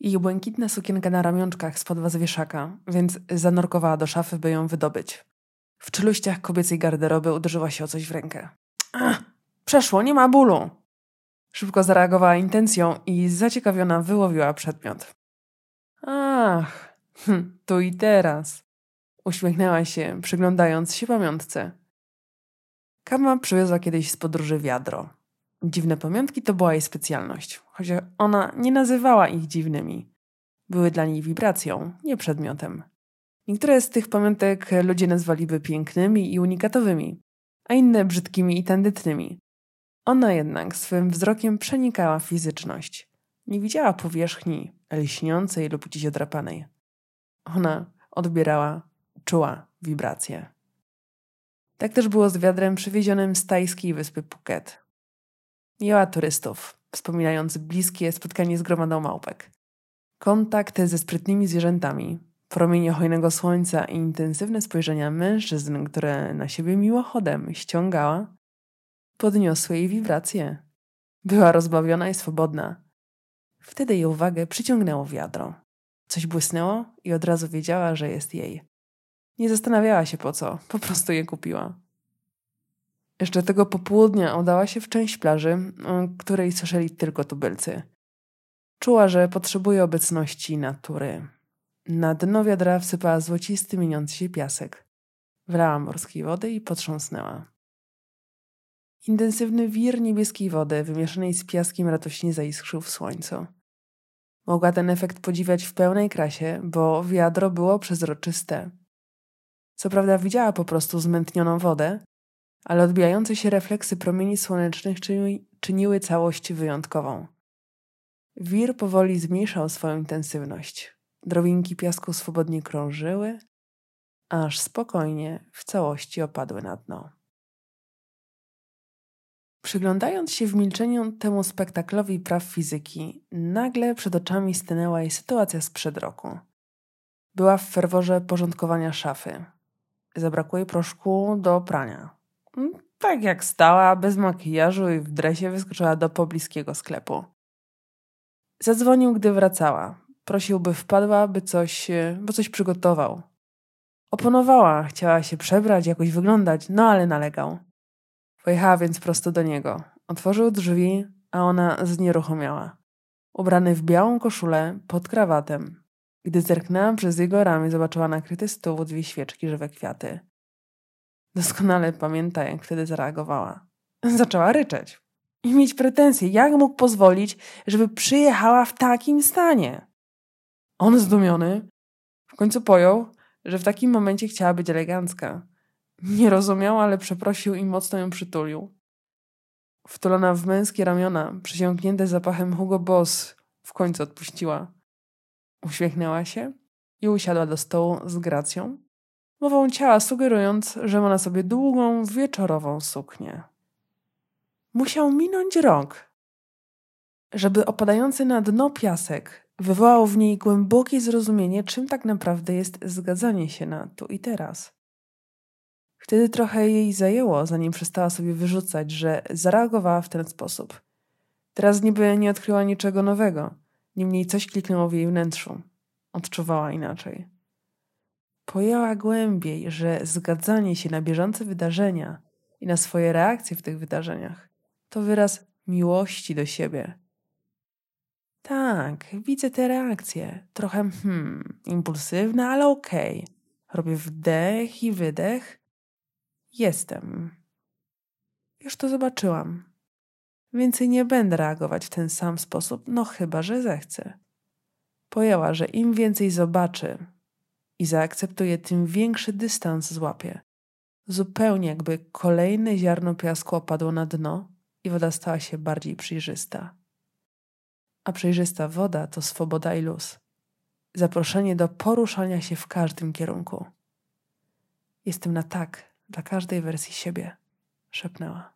Jej błękitna sukienka na ramionczkach spadła z wieszaka, więc zanurkowała do szafy, by ją wydobyć. W czeluściach kobiecej garderoby uderzyła się o coś w rękę. Ach, przeszło, nie ma bólu! Szybko zareagowała intencją i zaciekawiona wyłowiła przedmiot. Ach, hm, tu i teraz. Uśmiechnęła się, przyglądając się pamiątce. Kama przywiozła kiedyś z podróży wiadro. Dziwne pamiątki to była jej specjalność, chociaż ona nie nazywała ich dziwnymi. Były dla niej wibracją, nie przedmiotem. Niektóre z tych pamiątek ludzie nazwaliby pięknymi i unikatowymi, a inne brzydkimi i tandetnymi. Ona jednak swym wzrokiem przenikała fizyczność. Nie widziała powierzchni lśniącej lub gdzieś odrapanej. Ona odbierała, czuła wibracje. Tak też było z wiadrem przywiezionym z tajskiej wyspy Phuket. Miała turystów, wspominając bliskie spotkanie z gromadą małpek. Kontakt ze sprytnymi zwierzętami, promienie hojnego słońca i intensywne spojrzenia mężczyzn, które na siebie miłochodem ściągała, podniosły jej wibracje. Była rozbawiona i swobodna. Wtedy jej uwagę przyciągnęło wiadro. Coś błysnęło i od razu wiedziała, że jest jej. Nie zastanawiała się po co, po prostu je kupiła. Jeszcze tego popołudnia udała się w część plaży, której słyszeli tylko tubylcy. Czuła, że potrzebuje obecności natury. Na dno wiadra wsypała złocisty, mieniący się piasek. Wlała morskiej wody i potrząsnęła. Intensywny wir niebieskiej wody, wymieszanej z piaskiem, radośnie zaiskrzył w słońcu. Mogła ten efekt podziwiać w pełnej krasie, bo wiadro było przezroczyste. Co prawda widziała po prostu zmętnioną wodę, ale odbijające się refleksy promieni słonecznych czyniły, całość wyjątkową. Wir powoli zmniejszał swoją intensywność. Drobinki piasku swobodnie krążyły, aż spokojnie w całości opadły na dno. Przyglądając się w milczeniu temu spektaklowi praw fizyki, nagle przed oczami stanęła jej sytuacja sprzed roku. Była w ferworze porządkowania szafy. Zabrakło jej proszku do prania. Tak jak stała, bez makijażu i w dresie wyskoczyła do pobliskiego sklepu. Zadzwonił, gdy wracała. Prosił, by wpadła, by coś, by coś przygotował. Oponowała, chciała się przebrać, jakoś wyglądać, no ale nalegał. Pojechała więc prosto do niego. Otworzył drzwi, a ona znieruchomiała. Ubrany w białą koszulę, pod krawatem. Gdy zerknęła przez jego ramię, zobaczyła nakryty stół, dwie świeczki, żywe kwiaty. Doskonale pamięta, jak wtedy zareagowała. Zaczęła ryczeć i mieć pretensje, jak mógł pozwolić, żeby przyjechała w takim stanie. On zdumiony w końcu pojął, że w takim momencie chciała być elegancka. Nie rozumiał, ale przeprosił i mocno ją przytulił. Wtulona w męskie ramiona, przysiągnięte zapachem Hugo Boss, w końcu odpuściła. Uśmiechnęła się i usiadła do stołu z gracją, mową ciała sugerując, że ma na sobie długą, wieczorową suknię. Musiał minąć rok, żeby opadający na dno piasek wywołał w niej głębokie zrozumienie, czym tak naprawdę jest zgadzanie się na tu i teraz. Wtedy trochę jej zajęło, zanim przestała sobie wyrzucać, że zareagowała w ten sposób. Teraz niby nie odkryła niczego nowego, niemniej coś kliknęło w jej wnętrzu. Odczuwała inaczej. Pojęła głębiej, że zgadzanie się na bieżące wydarzenia i na swoje reakcje w tych wydarzeniach to wyraz miłości do siebie. Tak, widzę te reakcje. Trochę, hmm, impulsywne, ale okej. Okay. Robię wdech i wydech Jestem. Już to zobaczyłam. Więcej nie będę reagować w ten sam sposób, no chyba, że zechcę. Pojęła, że im więcej zobaczy i zaakceptuje, tym większy dystans złapie. Zupełnie jakby kolejne ziarno piasku opadło na dno i woda stała się bardziej przejrzysta. A przejrzysta woda to swoboda i luz. Zaproszenie do poruszania się w każdym kierunku. Jestem na tak dla każdej wersji siebie, szepnęła.